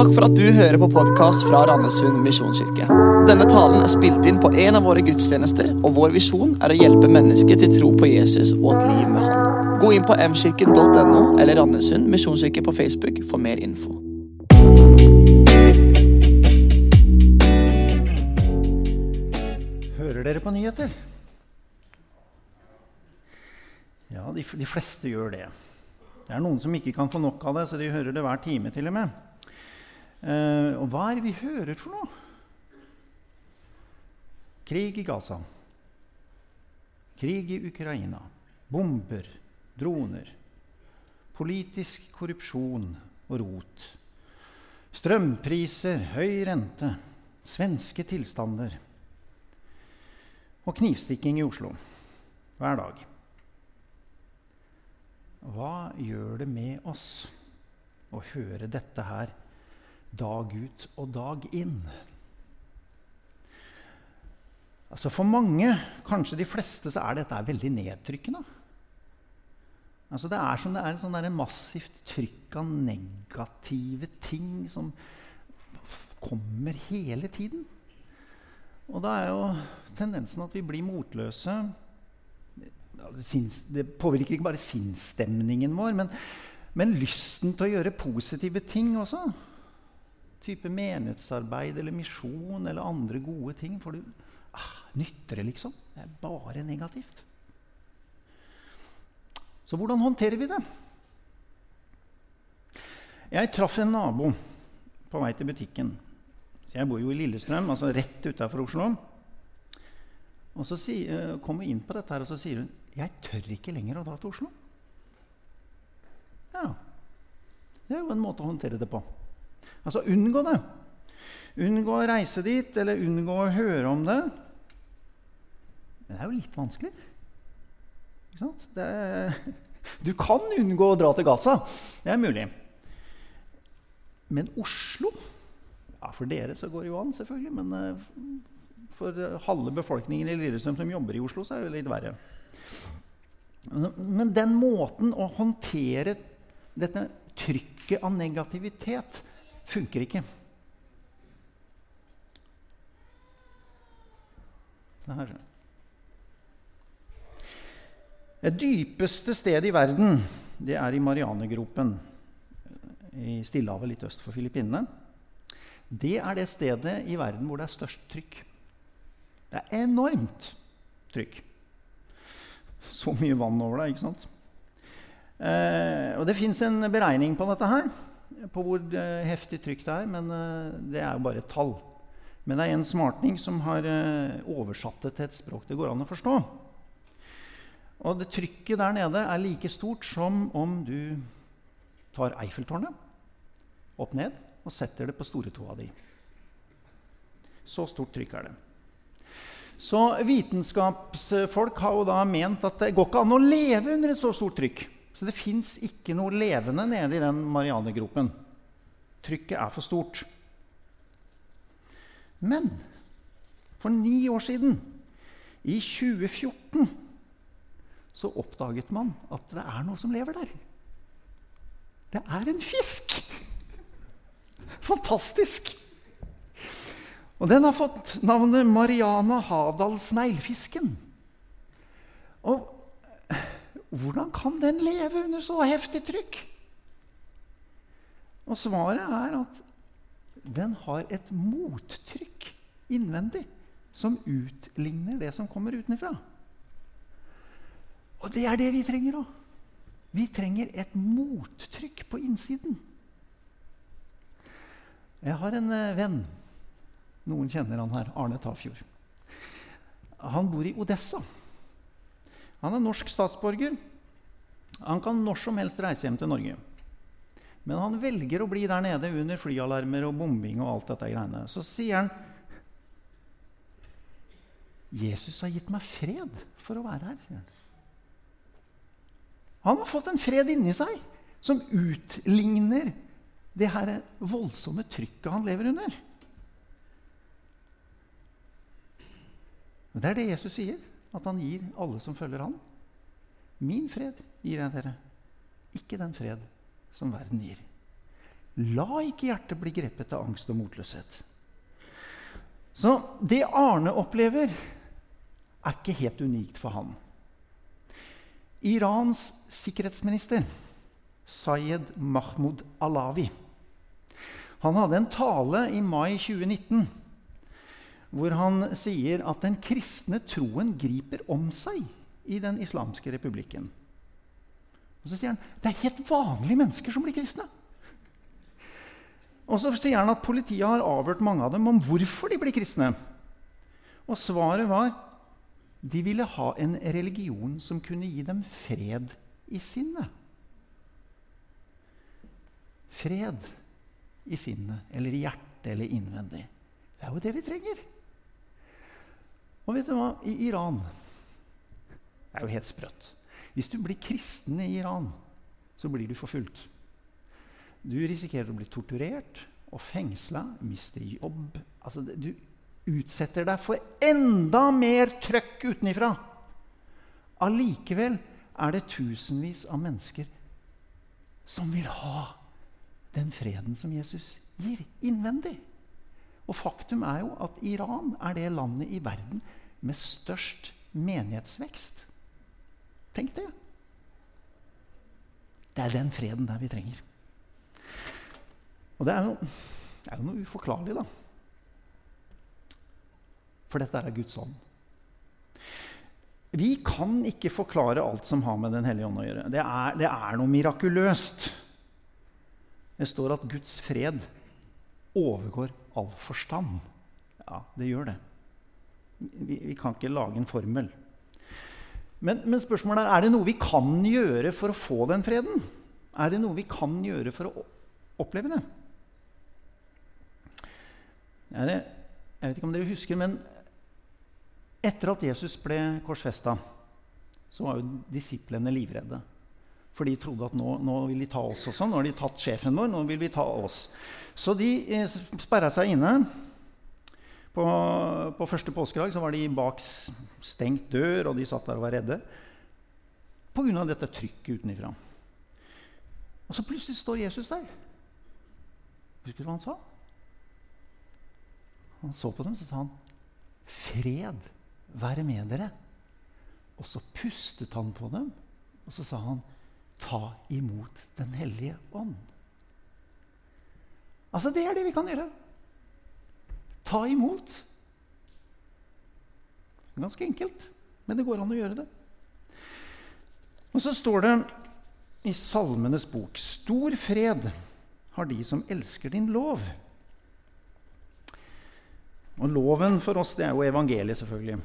Takk for at du hører på podkast fra Randesund misjonskirke. Denne talen er spilt inn på en av våre gudstjenester, og vår visjon er å hjelpe mennesker til tro på Jesus og et liv med Han. Gå inn på mkirken.no eller Randesund misjonskirke på Facebook for mer info. Hører dere på nyheter? Ja, de, de, fleste gjør det. Det er noen som ikke kan få nok av det, så de hører det hver time til og med. Eh, og hva er det vi hører for noe? Krig i Gaza. Krig i Ukraina. Bomber. Droner. Politisk korrupsjon og rot. Strømpriser, høy rente, svenske tilstander og knivstikking i Oslo hver dag. Hva gjør det med oss å høre dette her dag ut og dag inn? Altså For mange, kanskje de fleste, så er dette veldig nedtrykkende. Altså Det er som det er sånn massivt trykk av negative ting som kommer hele tiden. Og da er jo tendensen at vi blir motløse. Det påvirker ikke bare sinnsstemningen vår, men, men, lysten til å gjøre positive ting også. Type menighetsarbeid eller misjon eller andre gode ting. For du ah, nytter det, liksom? Det er bare negativt. Så hvordan håndterer vi det? Jeg traff en nabo på vei til butikken. Så jeg bor jo i Lillestrøm, altså rett utafor Oslo. Og så si, uh, kom hun inn på dette her, og så sier hun 'Jeg tør ikke lenger å dra til Oslo'. Ja. Det er jo en måte å håndtere det på. Altså unngå det. Unngå å reise dit, eller unngå å høre om det. Men det er jo litt vanskelig. Er, du kan unngå å dra til Gaza. Det er mulig. Men Oslo ja, For dere så går det jo an, selvfølgelig. Men uh, for halve befolkningen i Lillestrøm som jobber i Oslo, så er det litt verre. Men den måten å håndtere dette trykket av negativitet funker ikke. Det her, det dypeste stedet i verden det er i Marianegropen i Stillehavet litt øst for Filippinene. Det er det stedet i verden hvor det er størst trykk. Det er enormt trykk. Så mye vann over det, ikke sant? Eh, og det fins en beregning på dette her, på hvor eh, heftig trykk det er, men eh, det er jo bare et tall. Men det er en smartning som har eh, oversatt det til et språk det går an å forstå. Og det trykket der nede er like stort som om du tar Eiffeltårnet opp ned og setter det på stortåa di. Så stort trykk er det. Så vitenskapsfolk har jo da ment at det går ikke an å leve under et så stort trykk. Så det fins ikke noe levende nede i den Marianegropen. Trykket er for stort. Men for ni år siden, i 2014 så oppdaget man at det er noe som lever der. Det er en fisk! Fantastisk! Og den har fått navnet Mariana Havdal Sneglfisken. Hvordan kan den leve under så heftig trykk? Og svaret er at den har et mottrykk innvendig som utligner det som kommer utenfra. Og det er det vi trenger òg. Vi trenger et mottrykk på innsiden. Jeg har en uh, venn. Noen kjenner han her. Arne Tafjord. Han bor i Odessa. Han er norsk statsborger. Han kan når som helst reise hjem til Norge. Men han velger å bli der nede under flyalarmer og bombing og alt dette greiene. Så sier han Jesus har gitt meg fred for å være her. sier han. Han har fått en fred inni seg som utligner det her voldsomme trykket han lever under. Det er det Jesus sier, at han gir alle som følger han. Min fred gir jeg dere, ikke den fred som verden gir. La ikke hjertet bli grepet av angst og motløshet. Så det Arne opplever, er ikke helt unikt for han. Irans sikkerhetsminister, Sayed Mahmoud Alawi, han hadde en tale i mai 2019 hvor han sier at den kristne troen griper om seg i den islamske republikken. Og så sier han det er helt vanlige mennesker som blir kristne. Og så sier han at politiet har avhørt mange av dem om hvorfor de blir kristne. Og svaret var de ville ha en religion som kunne gi dem fred i sinnet. Fred i sinnet, eller i hjertet, eller innvendig. Det er jo det vi trenger. Og vet du hva? I Iran Det er jo helt sprøtt. Hvis du blir kristen i Iran, så blir du forfulgt. Du risikerer å bli torturert og fengsla, miste jobb altså, Du utsetter deg for enda mer trøkk utenifra. Allikevel er det tusenvis av mennesker som vil ha den freden som Jesus gir, innvendig. Og faktum er jo at Iran er det landet i verden med størst menighetsvekst. Tenk det. Det er den freden der vi trenger. Og det er jo, er noe uforklarlig, da. For dette er Guds ånd. Vi kan ikke forklare alt som har med Den hellige ånd å gjøre. Det er, det er noe mirakuløst. Det står at Guds fred overgår all forstand. Ja, det gjør det. Vi, vi kan ikke lage en formel. Men, men, spørsmålet er er det noe vi kan gjøre for å få den freden. Er det noe vi kan gjøre for å oppleve det? Det, jeg vet ikke om dere husker, men etter at Jesus ble korsfesta, så var jo disiplene livredde. For de trodde at nå, nå, vil de ta oss også. Nå har de tatt sjefen vår, nå vil vi ta oss. Så de eh, sperra seg inne. På, på første påskedag var de bak stengt dør, og de satt der og var redde. Pga. dette trykket utenfra. Og så plutselig står Jesus der. Husker du hva han sa? Han så på dem så sa han, 'Fred være med dere.' Og så pustet han på dem, og så sa han, 'Ta imot Den hellige ånd'. Altså, det er det vi kan gjøre. Ta imot. Ganske enkelt, men det går an å gjøre det. Og så står det i Salmenes bok.: Stor fred har de som elsker din lov. Og loven for oss, det er jo evangeliet, selvfølgelig.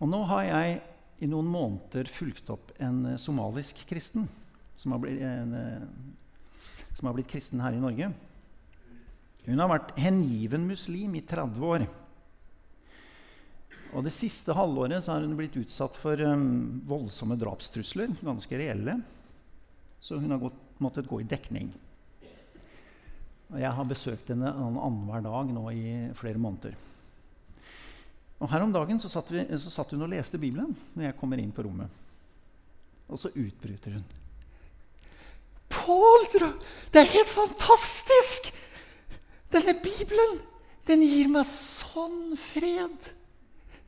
Og nå har jeg i noen måneder fulgt opp en eh, somalisk kristen som har, blitt, en, eh, som har blitt kristen her i Norge. Hun har vært hengiven muslim i 30 år. Og Det siste halvåret så har hun blitt utsatt for um, voldsomme drapstrusler, ganske reelle. Så hun har gått, måttet gå i dekning. Og jeg har besøkt henne annenhver dag nå i flere måneder. Og Her om dagen så satt, vi, så satt, hun og leste Bibelen når jeg kommer inn på rommet. Og så utbryter hun. Pål, det er helt fantastisk! Denne Bibelen, den gir meg sånn fred.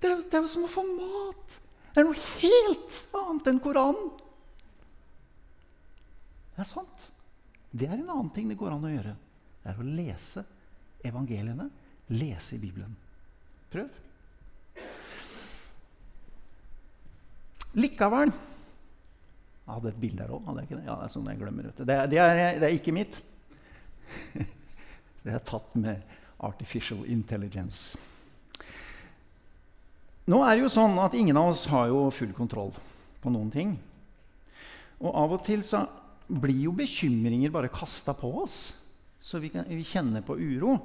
Det er, det er jo som å få mat. Det er noe helt annet enn Koranen. Det er sant. Det er en annen ting det går an å gjøre. Det er å lese evangeliene, lese i Bibelen. Prøv. Likevel Jeg hadde et bilde her òg, det? Ja, det er sånn jeg. Det, det, det er ikke mitt. det er tatt med artificial intelligence. Nå er det jo sånn at ingen av oss har jo full kontroll på noen ting. Og av og til så blir jo bekymringer bare kasta på oss så vi, kan, vi kjenner på uro.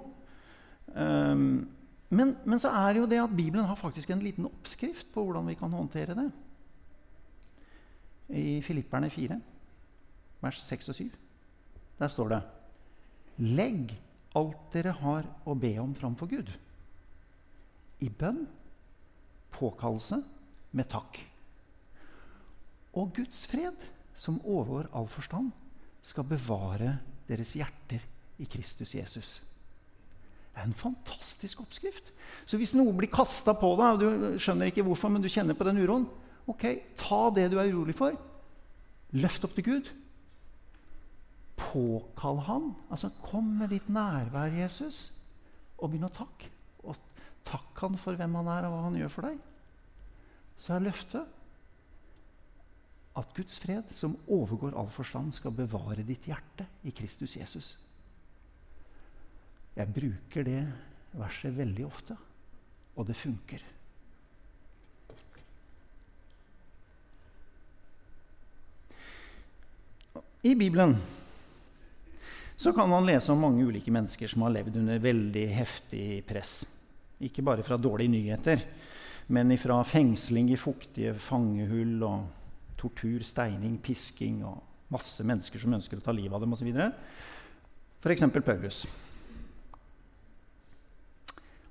Um, men, men, så er det jo det at Bibelen har faktisk en liten oppskrift på hvordan vi kan håndtere det. I Filipperne 4, vers 6 og 7. Der står det Legg alt dere har å be om framfor Gud. I bønn, påkallelse, med takk. Og Guds fred, som overgår all forstand, skal bevare deres hjerter i Kristus Jesus. Det er en fantastisk oppskrift. Så hvis noe blir kasta på deg, og du skjønner ikke hvorfor, men du kjenner på den uroen, ok, ta det du er urolig for. Løft opp til Gud. Påkall Han. Altså, kom med ditt nærvær, Jesus, og begynn å takke. Og takk Han for hvem Han er, og hva Han gjør for deg. Så er løftet at Guds fred, som overgår all forstand, skal bevare ditt hjerte i Kristus Jesus. Jeg bruker det verset veldig ofte, og det funker. I Bibelen så kan man lese om mange ulike mennesker som har levd under veldig heftig press. Ikke bare fra dårlige nyheter, men fra fengsling i fuktige fangehull og tortur, steining, pisking og masse mennesker som ønsker å ta livet av dem osv. F.eks. Paulus.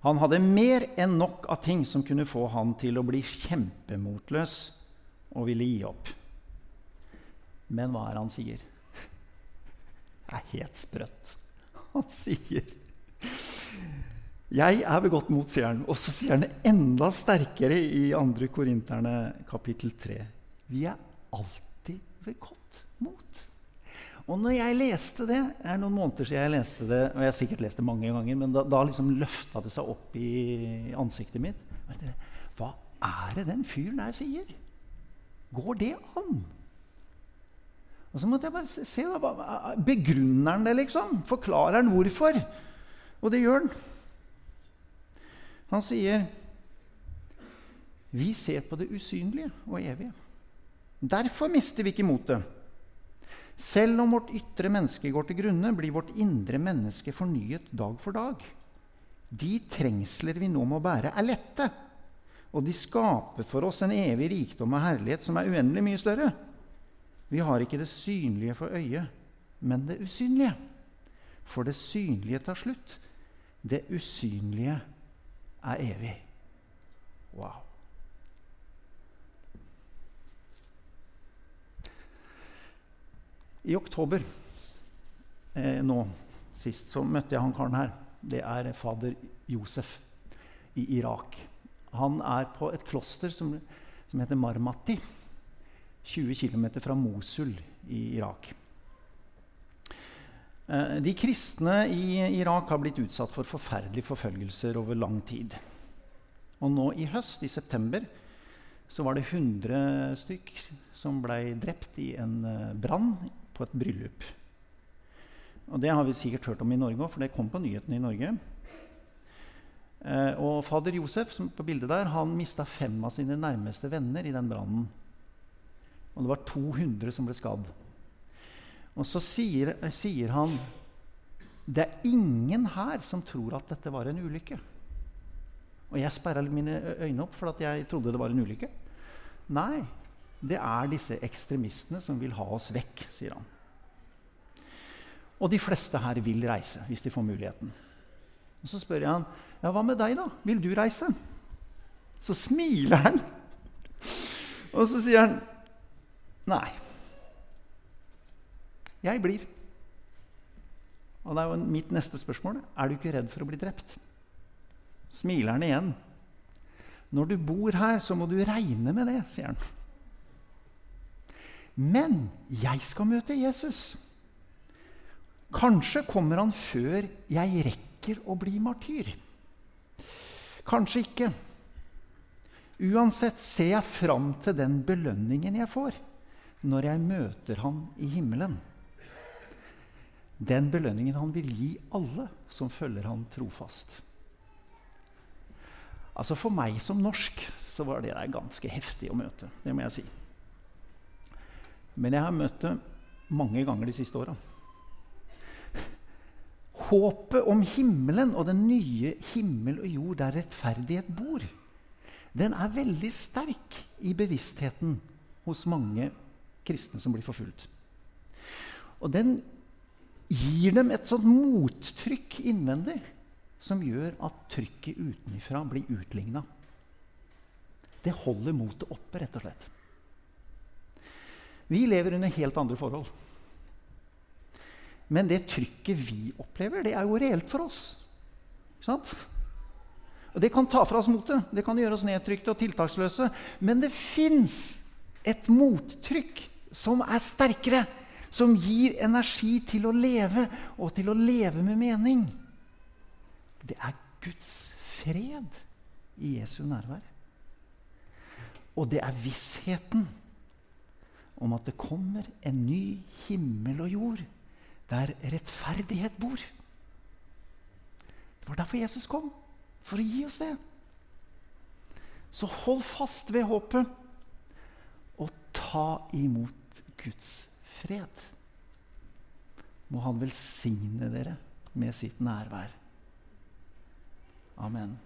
Han hadde mer enn nok av ting som kunne få han til å bli kjempemotløs og ville gi opp. Men hva er det han sier? Er helt sprøtt. Han sier 'Jeg er begått mot', sier han. Og så sier han det enda sterkere i 2. Korinterne kapittel 3. Vi er alltid begått mot. Og når jeg leste det Det er noen måneder siden jeg leste det, og jeg har sikkert lest det mange ganger, men da, da liksom løfta det seg opp i ansiktet mitt. Hva er det den fyren der sier? Går det an? Og så måtte jeg bare se, da, Begrunner han det, liksom? Forklarer han hvorfor? Og det gjør han. Han sier vi ser på det usynlige og evige. Derfor mister vi ikke motet. Selv om vårt ytre menneske går til grunne, blir vårt indre menneske fornyet dag for dag. De trengsler vi nå må bære, er lette, og de skaper for oss en evig rikdom og herlighet som er uendelig mye større. Vi har ikke det synlige for øyet, men det usynlige. For det synlige tar slutt. Det usynlige er evig. Wow. I oktober eh, nå sist så møtte jeg han karen her. Det er fader Josef i Irak. Han er på et kloster som, som heter Marmati. 20 km fra Mosul i Irak. Eh, de kristne i Irak har blitt utsatt for forferdelige forfølgelser over lang tid. Og nå i høst, i september, så var det 100 stykk som ble drept i en eh, brann på et bryllup. Og Det har vi sikkert hørt om i Norge òg, for det kom på nyhetene i Norge. Eh, og fader Josef som på bildet der, han mista fem av sine nærmeste venner i den brannen. Og det var 200 som ble skadd. Og så sier, sier han det er ingen her som tror at dette var en ulykke. Og jeg sperra mine øyne opp for at jeg trodde det var en ulykke. Nei, det er disse ekstremistene som vil ha oss vekk, sier han. Og de fleste her vil reise hvis de får muligheten. Og Så spør jeg han, ja, hva med deg, da? Vil du reise? Så smiler han. Og så sier han, nei. Jeg blir. Og det er jo mitt neste spørsmål. Er du ikke redd for å bli drept? Smiler han igjen. Når du bor her, så må du regne med det, sier han. Men jeg skal møte Jesus. Kanskje kommer han før jeg rekker å bli martyr. Kanskje ikke. Uansett ser jeg fram til den belønningen jeg får når jeg møter han i himmelen. Den belønningen han vil gi alle som følger han trofast. Altså For meg som norsk så var det der ganske heftig å møte. Det må jeg si. Men jeg har møtt det mange ganger de siste åra. Håpet om himmelen og den nye himmel og jord der rettferdighet bor, den er veldig sterk i bevisstheten hos mange kristne som blir forfulgt. Og den gir dem et sånt mottrykk innvendig som gjør at trykket utenfra blir utligna. Det holder motet oppe, rett og slett. Vi lever under helt andre forhold. Men det trykket vi opplever, det er jo reelt for oss. Ikke sant? Og Det kan ta fra oss motet, det kan gjøre oss nedtrykte og tiltaksløse. Men det fins et mottrykk som er sterkere, som gir energi til å leve, og til å leve med mening. Det er Guds fred i Jesu nærvær. Og det er vissheten om at det kommer en ny himmel og jord der rettferdighet bor. Det var derfor Jesus kom. For å gi oss det. Så hold fast ved håpet, og ta imot Guds fred. Må Han velsigne dere med sitt nærvær. Amen.